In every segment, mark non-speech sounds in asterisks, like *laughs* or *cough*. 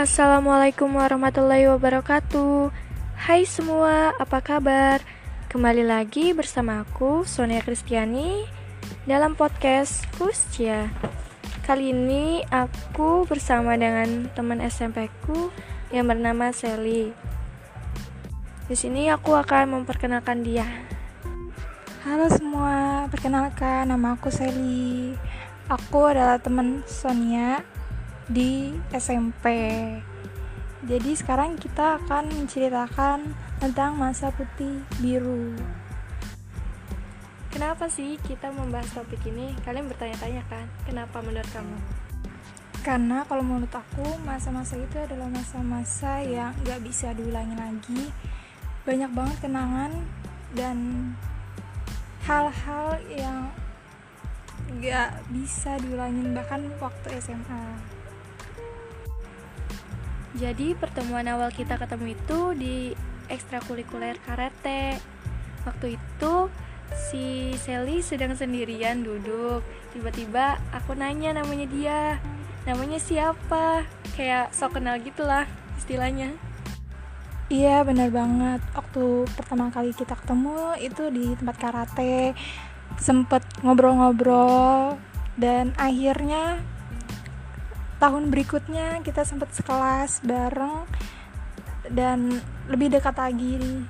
Assalamualaikum warahmatullahi wabarakatuh. Hai semua, apa kabar? Kembali lagi bersama aku, Sonia Kristiani Dalam podcast Kuscia. Kali ini aku bersama dengan teman SMP ku yang bernama Sally. Di sini aku akan memperkenalkan dia. Halo semua, perkenalkan nama aku Sally. Aku adalah teman Sonia di SMP. Jadi sekarang kita akan menceritakan tentang masa putih biru. Kenapa sih kita membahas topik ini? Kalian bertanya-tanya kan, kenapa menurut kamu? Karena kalau menurut aku masa-masa itu adalah masa-masa yang gak bisa diulangi lagi. Banyak banget kenangan dan hal-hal yang gak bisa diulangin bahkan waktu SMA. Jadi pertemuan awal kita ketemu itu di ekstrakurikuler karate. Waktu itu si Sally sedang sendirian duduk. Tiba-tiba aku nanya namanya dia. Namanya siapa? Kayak sok kenal gitulah istilahnya. Iya benar banget. Waktu pertama kali kita ketemu itu di tempat karate, sempet ngobrol-ngobrol dan akhirnya tahun berikutnya kita sempat sekelas bareng dan lebih dekat lagi.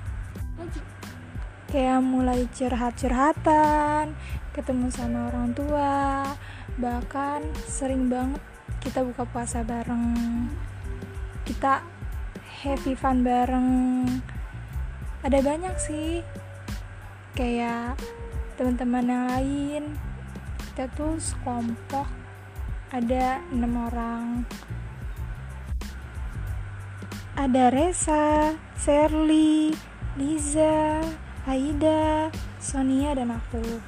Kayak mulai curhat-curhatan ketemu sama orang tua bahkan sering banget kita buka puasa bareng. Kita happy fun bareng. Ada banyak sih. Kayak teman-teman yang lain. Kita tuh sekelompok ada enam orang ada Resa, Serly, Liza, Aida, Sonia dan aku.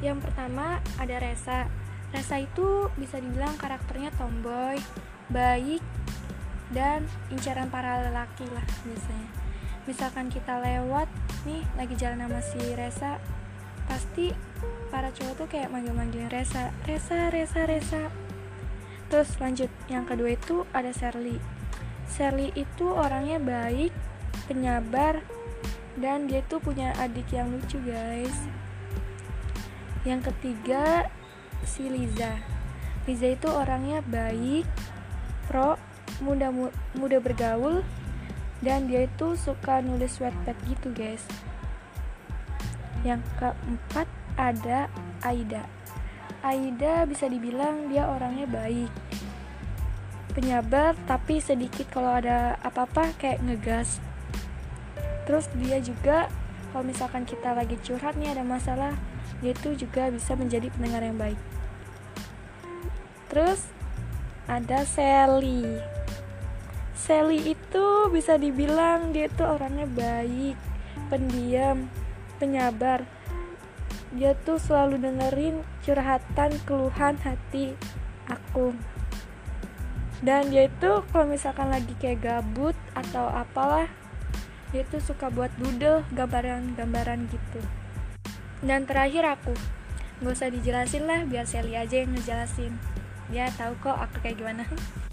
Yang pertama ada Resa. Resa itu bisa dibilang karakternya tomboy, baik, dan incaran para lelaki lah biasanya. Misalkan kita lewat nih lagi jalan sama si Resa, pasti para cowok tuh kayak manggil-manggilin Resa Resa Resa Resa terus lanjut yang kedua itu ada Sherly. Sherly itu orangnya baik penyabar dan dia tuh punya adik yang lucu guys. Yang ketiga si Liza. Liza itu orangnya baik pro muda muda bergaul dan dia itu suka nulis wetpad gitu guys yang keempat ada Aida. Aida bisa dibilang dia orangnya baik. Penyabar tapi sedikit kalau ada apa-apa kayak ngegas. Terus dia juga kalau misalkan kita lagi curhat nih ada masalah, dia itu juga bisa menjadi pendengar yang baik. Terus ada Sally. Sally itu bisa dibilang dia itu orangnya baik, pendiam, penyabar. Dia tuh selalu dengerin curhatan keluhan hati aku. Dan dia itu kalau misalkan lagi kayak gabut atau apalah dia tuh suka buat doodle gambaran-gambaran gitu. Dan terakhir aku nggak usah dijelasin lah biar Sally aja yang ngejelasin. Dia tahu kok aku kayak gimana *laughs*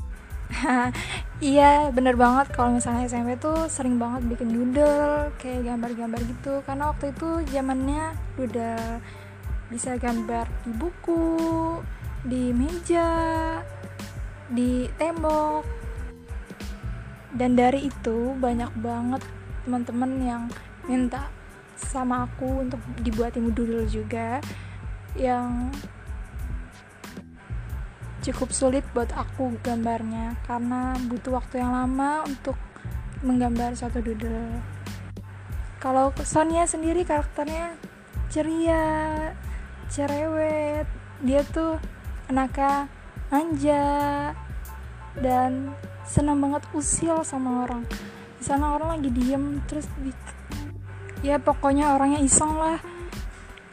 iya bener banget. Kalau misalnya SMP tuh sering banget bikin doodle kayak gambar-gambar gitu. Karena waktu itu zamannya udah bisa gambar di buku di meja di tembok. Dan dari itu banyak banget teman-teman yang minta sama aku untuk dibuatin doodle juga yang cukup sulit buat aku gambarnya karena butuh waktu yang lama untuk menggambar satu doodle. Kalau Sonia sendiri karakternya ceria, cerewet, dia tuh anaknya manja dan senang banget usil sama orang. Di sana orang lagi diem terus di, ya pokoknya orangnya iseng lah.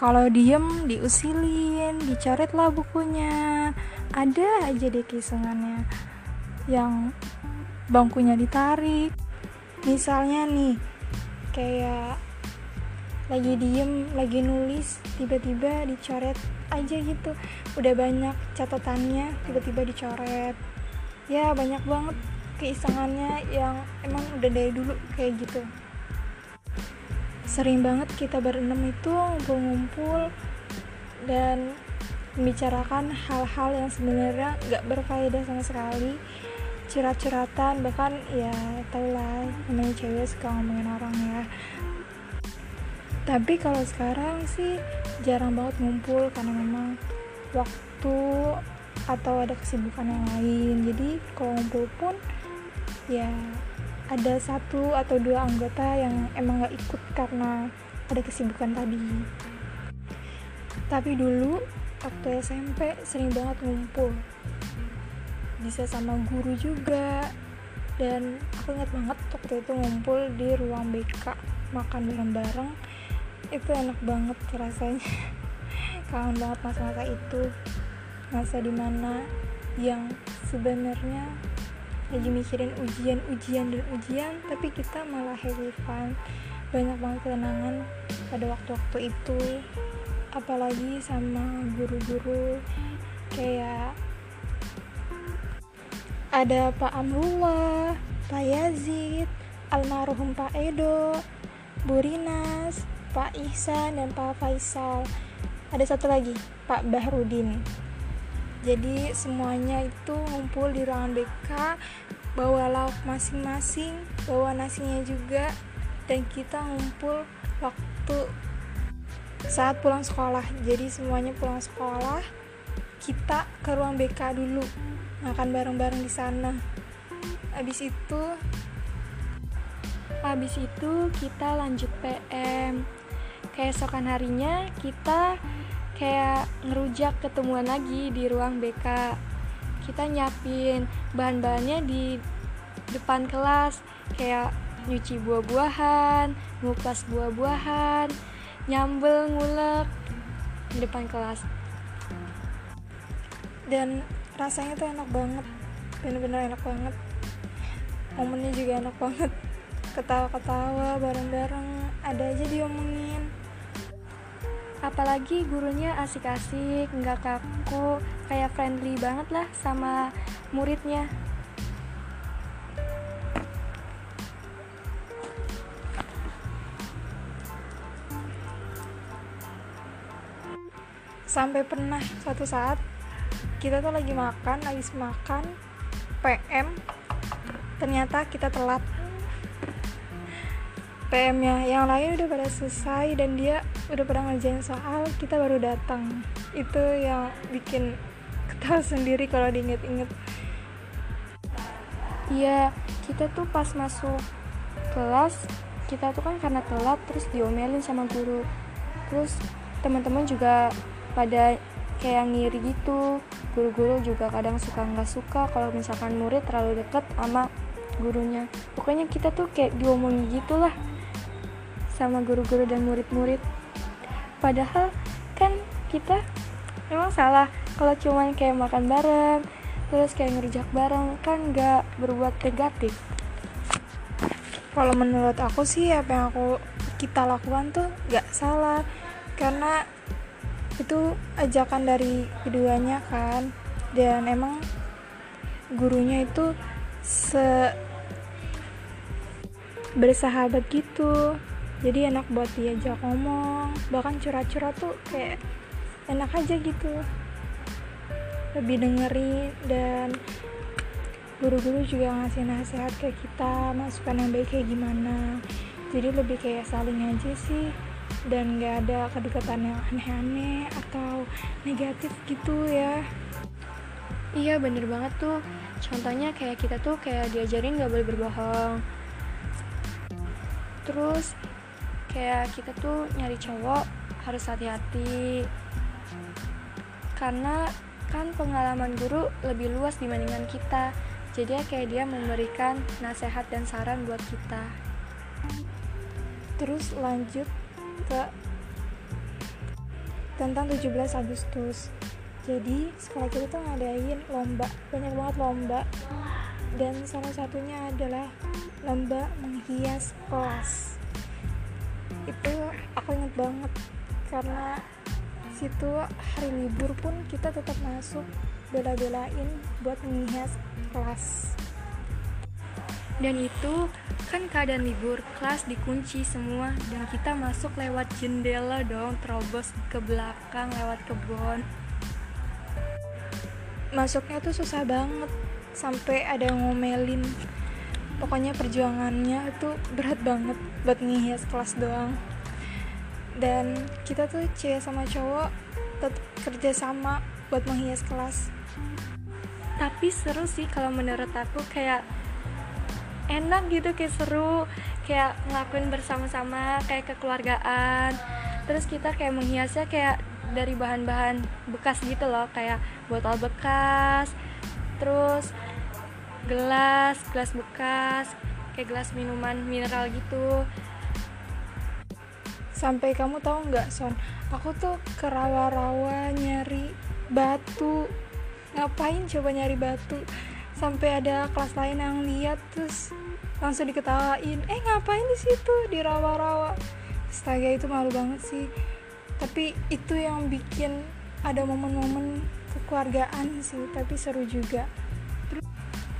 Kalau diem diusilin, dicoret lah bukunya ada aja deh kisengannya yang bangkunya ditarik. Misalnya nih kayak lagi diem lagi nulis tiba-tiba dicoret aja gitu. Udah banyak catatannya tiba-tiba dicoret. Ya banyak banget keisengannya yang emang udah dari dulu kayak gitu. Sering banget kita berenam itu ngumpul-ngumpul dan membicarakan hal-hal yang sebenarnya gak berfaedah sama sekali. Curhat-curhatan bahkan ya tau lah namanya cewek suka ngomongin orang ya. Tapi kalau sekarang sih jarang banget ngumpul karena memang waktu atau ada kesibukan yang lain. Jadi kalau ngumpul pun ya ada satu atau dua anggota yang emang gak ikut karena ada kesibukan tadi. Tapi dulu waktu SMP sering banget ngumpul. Bisa sama guru juga. Dan aku ingat banget waktu itu ngumpul di ruang BK makan bareng-bareng. Itu enak banget rasanya. *laughs* Kangen banget masa-masa itu. Masa di mana yang sebenarnya lagi mikirin ujian ujian dan ujian tapi kita malah happy fun banyak banget kenangan pada waktu-waktu itu apalagi sama guru-guru kayak ada Pak Amrullah, Pak Yazid, almarhum Pak Edo, Bu Rinas, Pak Ihsan dan Pak Faisal. Ada satu lagi, Pak Bahrudin jadi semuanya itu ngumpul di ruangan BK bawa lauk masing-masing bawa nasinya juga dan kita ngumpul waktu saat pulang sekolah. Jadi semuanya pulang sekolah kita ke ruang BK dulu. Makan bareng-bareng di sana. Habis itu habis itu kita lanjut PM keesokan harinya kita kayak ngerujak ketemuan lagi di ruang BK kita nyiapin bahan-bahannya di depan kelas. Kayak nyuci buah-buahan ngupas buah-buahan nyambel ngulek di depan kelas. Dan rasanya tuh enak banget. Bener-bener enak banget. Momennya juga enak banget. Ketawa-ketawa bareng-bareng. Ada aja diomongin. Apalagi gurunya asik-asik nggak kaku kayak friendly banget lah sama muridnya sampai pernah suatu saat kita tuh lagi makan lagi makan PM ternyata kita telat. PM-nya yang lain udah pada selesai dan dia udah pernah ngerjain soal kita baru datang. Itu yang bikin *laughs* ketawa sendiri kalau diinget-inget. Iya kita tuh pas masuk kelas kita tuh kan karena telat terus diomelin sama guru. Terus teman-teman juga pada kayak ngiri gitu. Guru-guru juga kadang suka nggak suka kalau misalkan murid terlalu deket sama gurunya. Pokoknya kita tuh kayak diomongin gitulah sama guru-guru dan murid-murid. Padahal kan kita memang salah kalau cuman kayak makan bareng terus kayak ngerujak bareng kan nggak berbuat negatif. Kalau menurut aku sih apa yang aku kita lakukan tuh nggak salah karena itu ajakan dari keduanya kan. Dan emang gurunya itu se bersahabat gitu. Jadi enak buat diajak ngomong. Bahkan curhat-curhat tuh kayak enak aja gitu. Lebih dengerin dan guru-guru juga ngasih nasihat kayak kita masukan yang baik kayak gimana. Jadi lebih kayak saling aja sih dan gak ada kedekatan yang aneh-aneh atau negatif gitu ya. Iya bener banget tuh. Contohnya kayak kita tuh kayak diajarin gak boleh berbohong. Terus kayak kita tuh nyari cowok harus hati-hati. Karena kan pengalaman guru lebih luas dibandingkan kita. Jadi ya kayak dia memberikan nasihat dan saran buat kita. Terus lanjut ke tentang 17 Agustus. Jadi sekolah kita tuh ngadain lomba banyak banget lomba. Dan salah satunya adalah lomba menghias kelas. Itu aku inget banget karena situ hari libur pun kita tetap masuk bela-belain buat menghias kelas dan itu kan keadaan libur kelas dikunci semua dan kita masuk lewat jendela dong terobos ke belakang lewat kebun. Masuknya tuh susah banget sampai ada yang ngomelin. Pokoknya perjuangannya itu berat banget buat ngehias kelas doang. Dan kita tuh cewek sama cowok tetap kerja sama buat menghias kelas. Tapi seru sih kalau menurut aku kayak enak gitu kayak seru kayak ngelakuin bersama-sama kayak kekeluargaan. Terus kita kayak menghiasnya kayak dari bahan-bahan bekas gitu loh kayak botol bekas terus gelas gelas bekas kayak gelas minuman mineral gitu. Sampai kamu tahu nggak son? Aku tuh ke rawa-rawa nyari batu. Ngapain coba nyari batu sampai ada kelas lain yang lihat terus langsung diketawain eh ngapain di situ? Di rawa-rawa astaga itu malu banget sih. Tapi itu yang bikin ada momen-momen kekeluargaan sih tapi seru juga.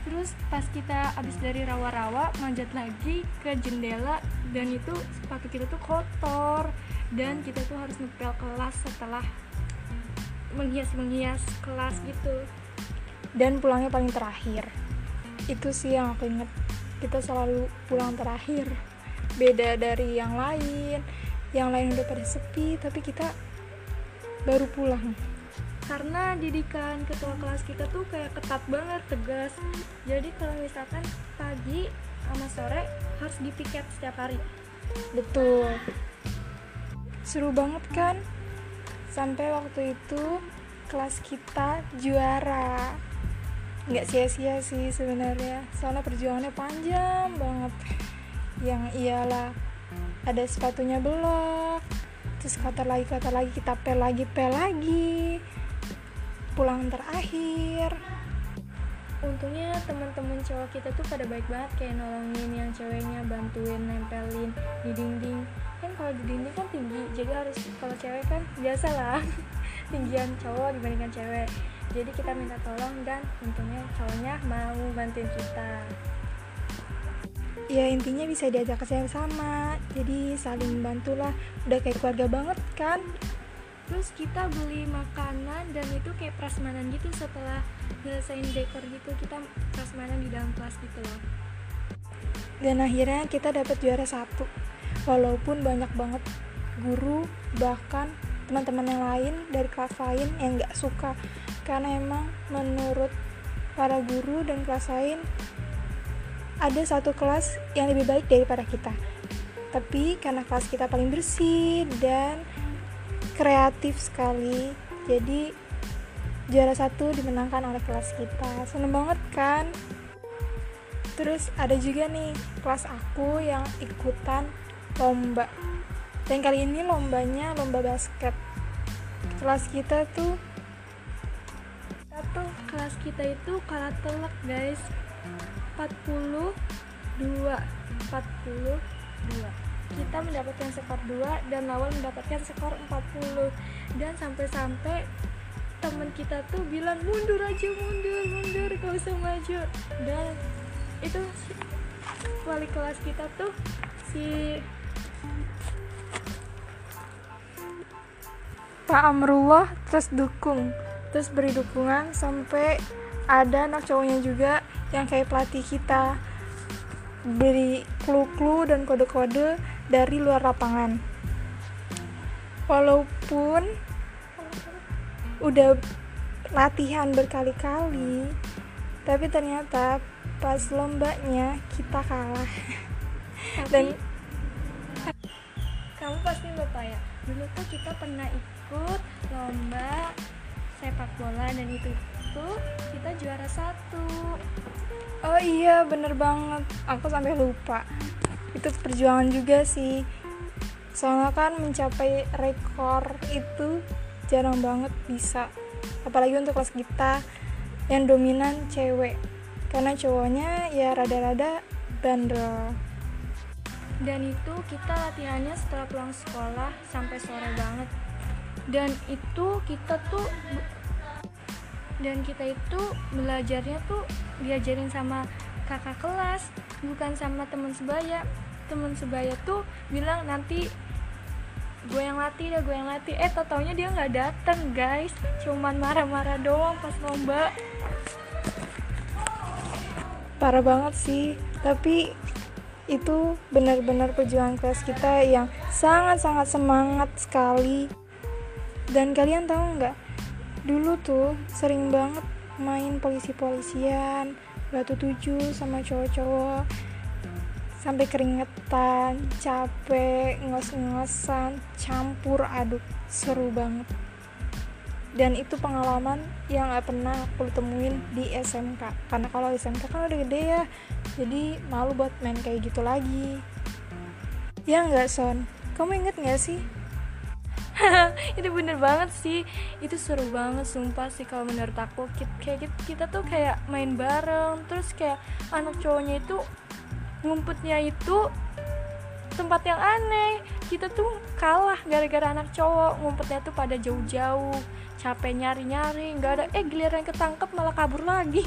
Terus pas kita abis dari rawa-rawa manjat lagi ke jendela dan itu sepatu kita tuh kotor. Dan kita tuh harus ngepel kelas setelah menghias-menghias kelas gitu dan pulangnya paling terakhir. Itu sih yang aku inget kita selalu pulang terakhir. Beda dari yang lain. Yang lain udah pada sepi tapi kita baru pulang. Karena didikan ketua kelas kita tuh kayak ketat banget tegas. Jadi kalau misalkan pagi sama sore harus dipiket setiap hari. Betul. Seru banget kan? Sampai waktu itu kelas kita juara nggak sia-sia sih sebenarnya. Soalnya perjuangannya panjang banget. Yang iyalah ada sepatunya belok terus kotor lagi kotor lagi kita pel lagi pel lagi. Pulang terakhir. Untungnya teman-teman cowok kita tuh pada baik banget kayak nolongin yang ceweknya bantuin nempelin di dinding. Kan kalau di dinding kan tinggi jadi harus kalau cewek kan biasa lah *laughs* tinggian cowok dibandingkan cewek jadi kita minta tolong dan untungnya cowoknya mau bantuin kita. Ya intinya bisa diajak kerja sama jadi saling bantulah. Udah kayak keluarga banget kan? Terus kita beli makanan dan itu kayak prasmanan gitu setelah nyelesain dekor gitu. Kita prasmanan di dalam kelas gitu loh. Dan akhirnya kita dapat juara satu. Walaupun banyak banget guru bahkan teman-teman yang lain dari kelas lain yang nggak suka karena emang menurut para guru dan kelas lain ada satu kelas yang lebih baik daripada kita. Tapi karena kelas kita paling bersih dan kreatif sekali jadi juara satu dimenangkan oleh kelas kita. Seneng banget kan? Terus ada juga nih kelas aku yang ikutan lomba. Dan kali ini lombanya lomba basket. Kelas kita tuh tuh kelas kita itu kalah telak guys. 42 42 kita mendapatkan skor 2 dan lawan mendapatkan skor 40 dan sampai-sampai teman kita tuh bilang mundur aja mundur mundur gak usah maju. Dan itu wali kelas kita tuh si Pak Amrullah terus dukung terus beri dukungan sampai ada anak cowoknya juga yang kayak pelatih kita. Beri clue-clue dan kode-kode dari luar lapangan. Walaupun udah latihan berkali-kali tapi ternyata pas lombanya kita kalah. Tapi, dan kamu pasti lupa ya dulu tuh kita pernah ikut lomba sepak bola dan itu tuh kita juara satu. Oh iya bener banget. Aku sampai lupa. Itu perjuangan juga sih. Soalnya kan mencapai rekor itu jarang banget bisa. Apalagi untuk kelas kita yang dominan cewek. Karena cowoknya ya rada-rada bandel. Dan itu kita latihannya setelah pulang sekolah sampai sore banget dan itu kita tuh dan kita itu belajarnya tuh diajarin sama kakak kelas bukan sama teman sebaya. Teman sebaya tuh bilang nanti gue yang latih dah gue yang latih. Eh tau taunya dia nggak dateng guys. Cuman marah-marah doang pas lomba. Parah banget sih. Tapi itu benar-benar perjuangan kelas kita yang sangat-sangat semangat sekali dan kalian tahu nggak? Dulu tuh sering banget main polisi-polisian batu tujuh sama cowok-cowok. Sampai keringetan capek ngos-ngosan campur aduk. Seru banget. Dan itu pengalaman yang gak pernah aku temuin di SMK karena kalau SMK kan udah gede ya jadi malu buat main kayak gitu lagi. Ya nggak Son? Kamu inget gak sih *laughs* itu bener banget sih. Itu seru banget sumpah sih kalau menurut aku. Kayak kita, kita tuh kayak main bareng terus kayak anak cowoknya itu ngumpetnya itu tempat yang aneh. Kita tuh kalah gara-gara anak cowok ngumpetnya tuh pada jauh-jauh capek nyari-nyari nggak ada eh giliran ketangkep malah kabur lagi.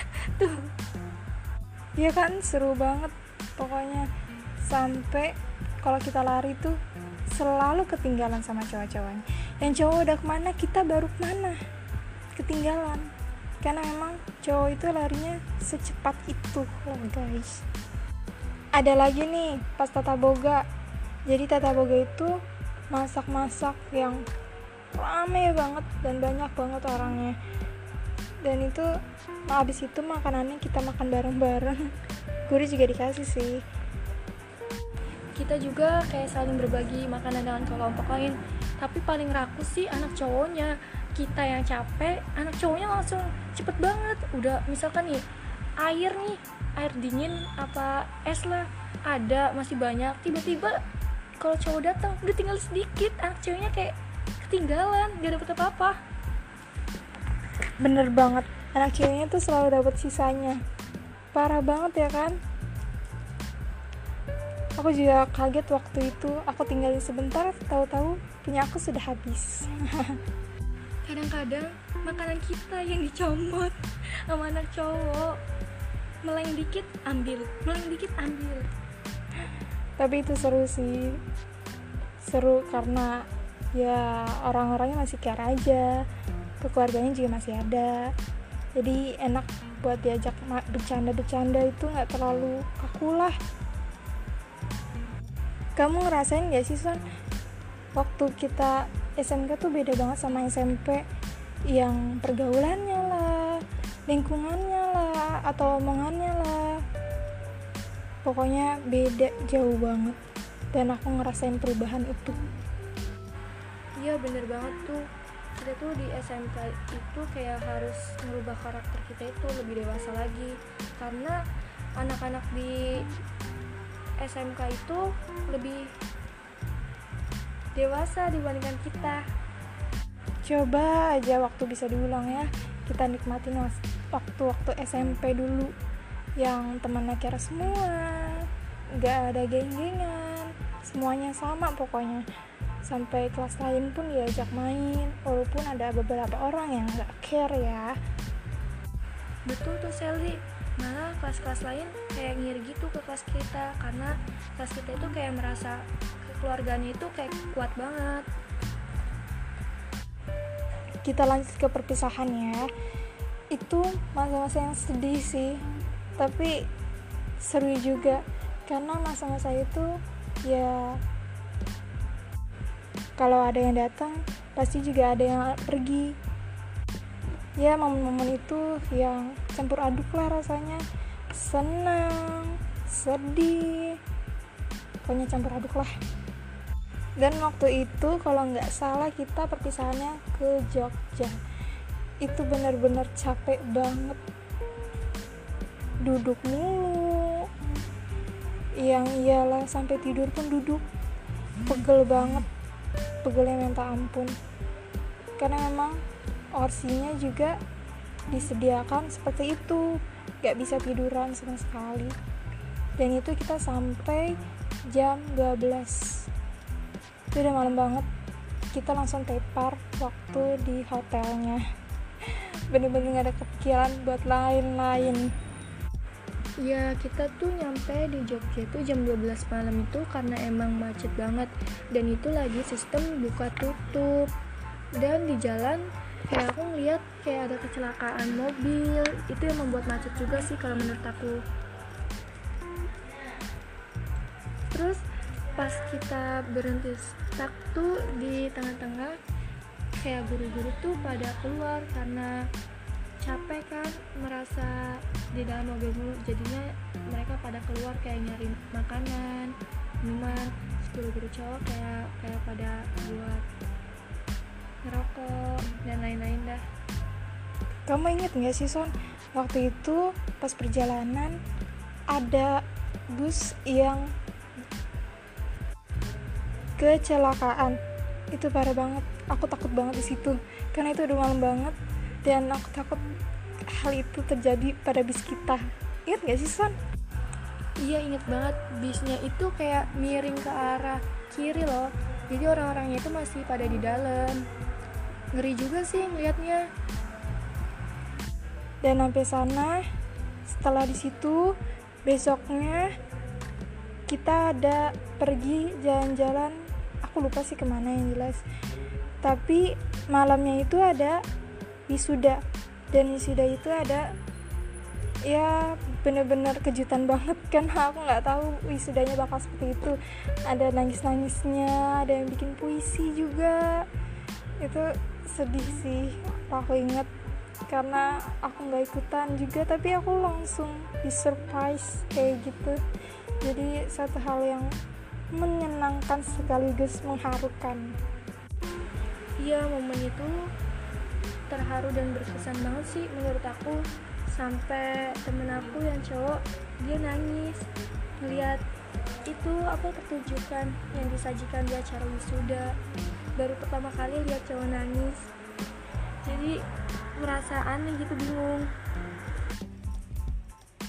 *laughs* Tuh. Iya kan? Seru banget pokoknya. Sampai kalau kita lari tuh selalu ketinggalan sama cowok-cowoknya. Yang cowok udah ke mana kita baru ke mana? Ketinggalan. Karena memang cowok itu larinya secepat itu loh guys. Ada lagi nih pas tata boga. Jadi tata boga itu masak-masak yang rame banget dan banyak banget orangnya. Dan itu nah, abis itu makanannya kita makan bareng-bareng. *laughs* Guru juga dikasih sih kita juga kayak saling berbagi makanan dengan kelompok lain. Tapi paling rakus sih anak cowoknya. Kita yang capek anak cowoknya langsung cepet banget. Udah misalkan nih air nih air dingin apa es lah. Ada masih banyak. Tiba-tiba kalau cowok datang udah tinggal sedikit anak ceweknya kayak ketinggalan gak dapet apa-apa. Bener banget. Anak ceweknya tuh selalu dapet sisanya. Parah banget ya kan aku juga kaget waktu itu. Aku tinggalin sebentar tahu-tahu punya aku sudah habis. *laughs* Kadang-kadang makanan kita yang dicomot sama anak cowok. Meleng dikit ambil. Meleng dikit ambil. *laughs* Tapi itu seru sih. Seru karena ya orang-orangnya masih care aja. Keluarganya juga masih ada. Jadi enak buat diajak bercanda-bercanda itu nggak terlalu kaku lah kamu ngerasain gak sih Son? Waktu kita SMK tuh beda banget sama SMP yang pergaulannya lah lingkungannya lah atau omongannya lah. Pokoknya beda jauh banget. Dan aku ngerasain perubahan itu. Iya bener banget tuh. Kita tuh di SMK itu kayak harus merubah karakter kita itu lebih dewasa lagi. Karena anak-anak di SMK itu lebih dewasa dibandingkan kita. Coba aja waktu bisa diulang ya. Kita nikmatin waktu-waktu SMP dulu. Yang temannya kira semua nggak ada geng-gengan semuanya sama pokoknya. Sampai kelas lain pun diajak main walaupun ada beberapa orang yang nggak care ya. Betul tuh Sally malah kelas-kelas lain kayak ngiri gitu ke kelas kita karena kelas kita itu kayak merasa keluarganya itu kayak kuat banget. Kita lanjut ke perpisahan ya. Itu masa-masa yang sedih sih tapi seru juga karena masa-masa itu ya kalau ada yang datang pasti juga ada yang pergi ya momen-momen itu yang campur aduk lah rasanya. Senang sedih pokoknya campur aduk lah. Dan waktu itu kalau nggak salah kita perpisahannya ke Jogja. Itu benar-benar capek banget. Duduk mulu. Yang iyalah sampai tidur pun duduk. Pegel banget. Pegelnya minta ampun. Karena memang orsinya juga disediakan seperti itu. Gak bisa tiduran sama sekali. Dan itu kita sampai jam 12 itu udah malam banget. Kita langsung tepar waktu di hotelnya. *laughs* Bener-bener gak ada kepikiran buat lain-lain. Ya kita tuh nyampe di Jogja tuh jam 12 malam itu karena emang macet banget. Dan itu lagi sistem buka tutup. Dan di jalan kayak aku ngeliat kayak ada kecelakaan mobil. Itu yang membuat macet juga sih kalau menurut aku. Terus pas kita berhenti stuck tuh di tengah-tengah Kayak guru-guru tuh pada keluar karena capek kan merasa di dalam mobil dulu jadinya mereka pada keluar kayak nyari makanan minuman. Guru-guru cowok kayak kayak pada buat ngerokok dan lain-lain dah. Kamu inget gak sih Son? Waktu itu pas perjalanan ada bus yang kecelakaan. Itu parah banget. Aku takut banget di situ. Karena itu udah malam banget dan aku takut hal itu terjadi pada bis kita. Ingat gak sih Son? iya inget banget. Bisnya itu kayak miring ke arah kiri loh. Jadi orang-orangnya itu masih pada di dalam ngeri juga sih ngeliatnya. Dan sampai sana setelah di situ besoknya kita ada pergi jalan-jalan. Aku lupa sih ke mana yang jelas. Tapi malamnya itu ada wisuda. Dan wisuda itu ada ya bener-bener kejutan banget *laughs* kan. Aku nggak tahu wisudanya bakal seperti itu. Ada nangis-nangisnya ada yang bikin puisi juga. Itu sedih sih aku inget karena aku nggak ikutan juga tapi aku langsung di surprise kayak gitu. Jadi satu hal yang menyenangkan sekaligus mengharukan. Iya momen itu terharu dan berkesan banget sih menurut aku. Sampai temen aku yang cowok dia nangis ngeliat itu apa pertunjukan yang disajikan di acara wisuda. Baru pertama kali lihat cowok nangis. Jadi merasa aneh gitu bingung.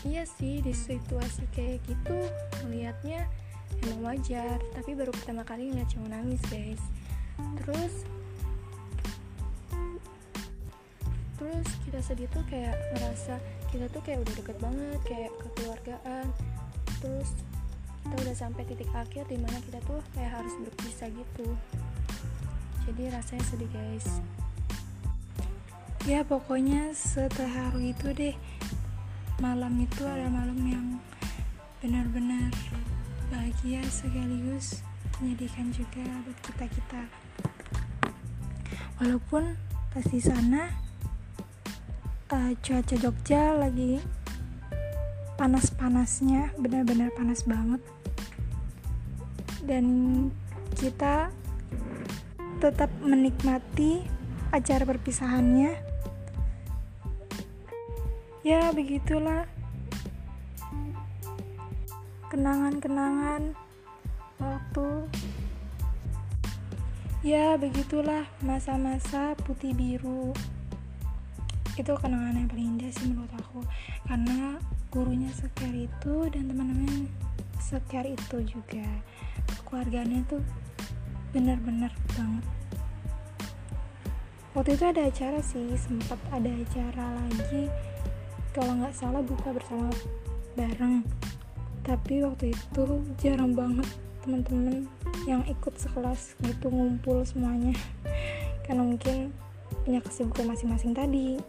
Iya sih di situasi kayak gitu melihatnya emang wajar. Tapi baru pertama kali ngeliat cowok nangis guys. Terus terus kita sedih tuh kayak ngerasa kita tuh kayak udah deket banget kayak kekeluargaan. Terus kita udah sampai titik akhir di mana kita tuh kayak harus berpisah gitu. Jadi rasanya sedih guys. Ya pokoknya seterharu itu deh. Malam itu ada malam yang benar-benar bahagia sekaligus menyedihkan juga buat kita kita walaupun pas di sana uh, cuaca Jogja lagi panas-panasnya benar-benar panas banget. Dan kita tetap menikmati acara perpisahannya. Ya begitulah. Kenangan-kenangan waktu. Ya begitulah masa-masa putih biru. Itu kenangan yang paling indah sih menurut aku. Karena gurunya secare itu dan teman-teman secare itu juga. Keluarganya tuh bener-bener banget. Waktu itu ada acara sih sempat ada acara lagi. Kalau nggak salah buka bersama bareng. Tapi waktu itu jarang banget teman-teman yang ikut sekelas gitu ngumpul semuanya. *laughs* Karena mungkin punya kesibukan masing-masing tadi.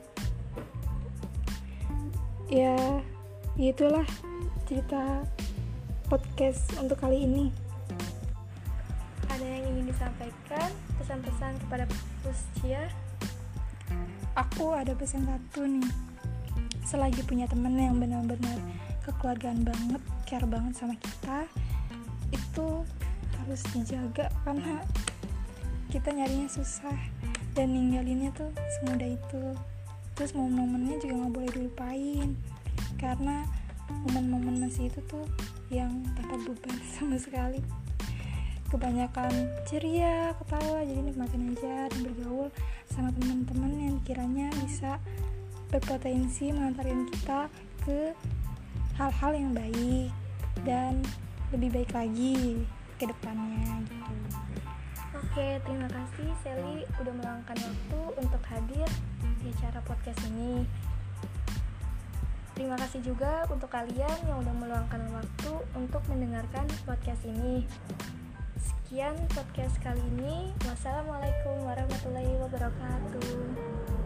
Ya itulah cerita podcast untuk kali ini. Ada yang ingin disampaikan? Pesan-pesan kepada Puscia aku ada pesan satu nih. Selagi punya temen yang benar-benar kekeluargaan banget care banget sama kita itu harus dijaga karena kita nyarinya susah dan ninggalinnya tuh semudah itu. Terus momen-momennya juga nggak boleh dilupain karena momen-momen masih itu tuh yang tanpa beban *laughs* sama sekali kebanyakan ceria ketawa jadi nikmatin aja dan bergaul sama teman-teman yang kiranya bisa berpotensi mengantarkan kita ke hal-hal yang baik dan lebih baik lagi ke depannya gitu. Oke, terima kasih Sally udah meluangkan waktu untuk hadir di acara podcast ini. Terima kasih juga untuk kalian yang udah meluangkan waktu untuk mendengarkan podcast ini. Sekian podcast kali ini. Wassalamualaikum warahmatullahi wabarakatuh.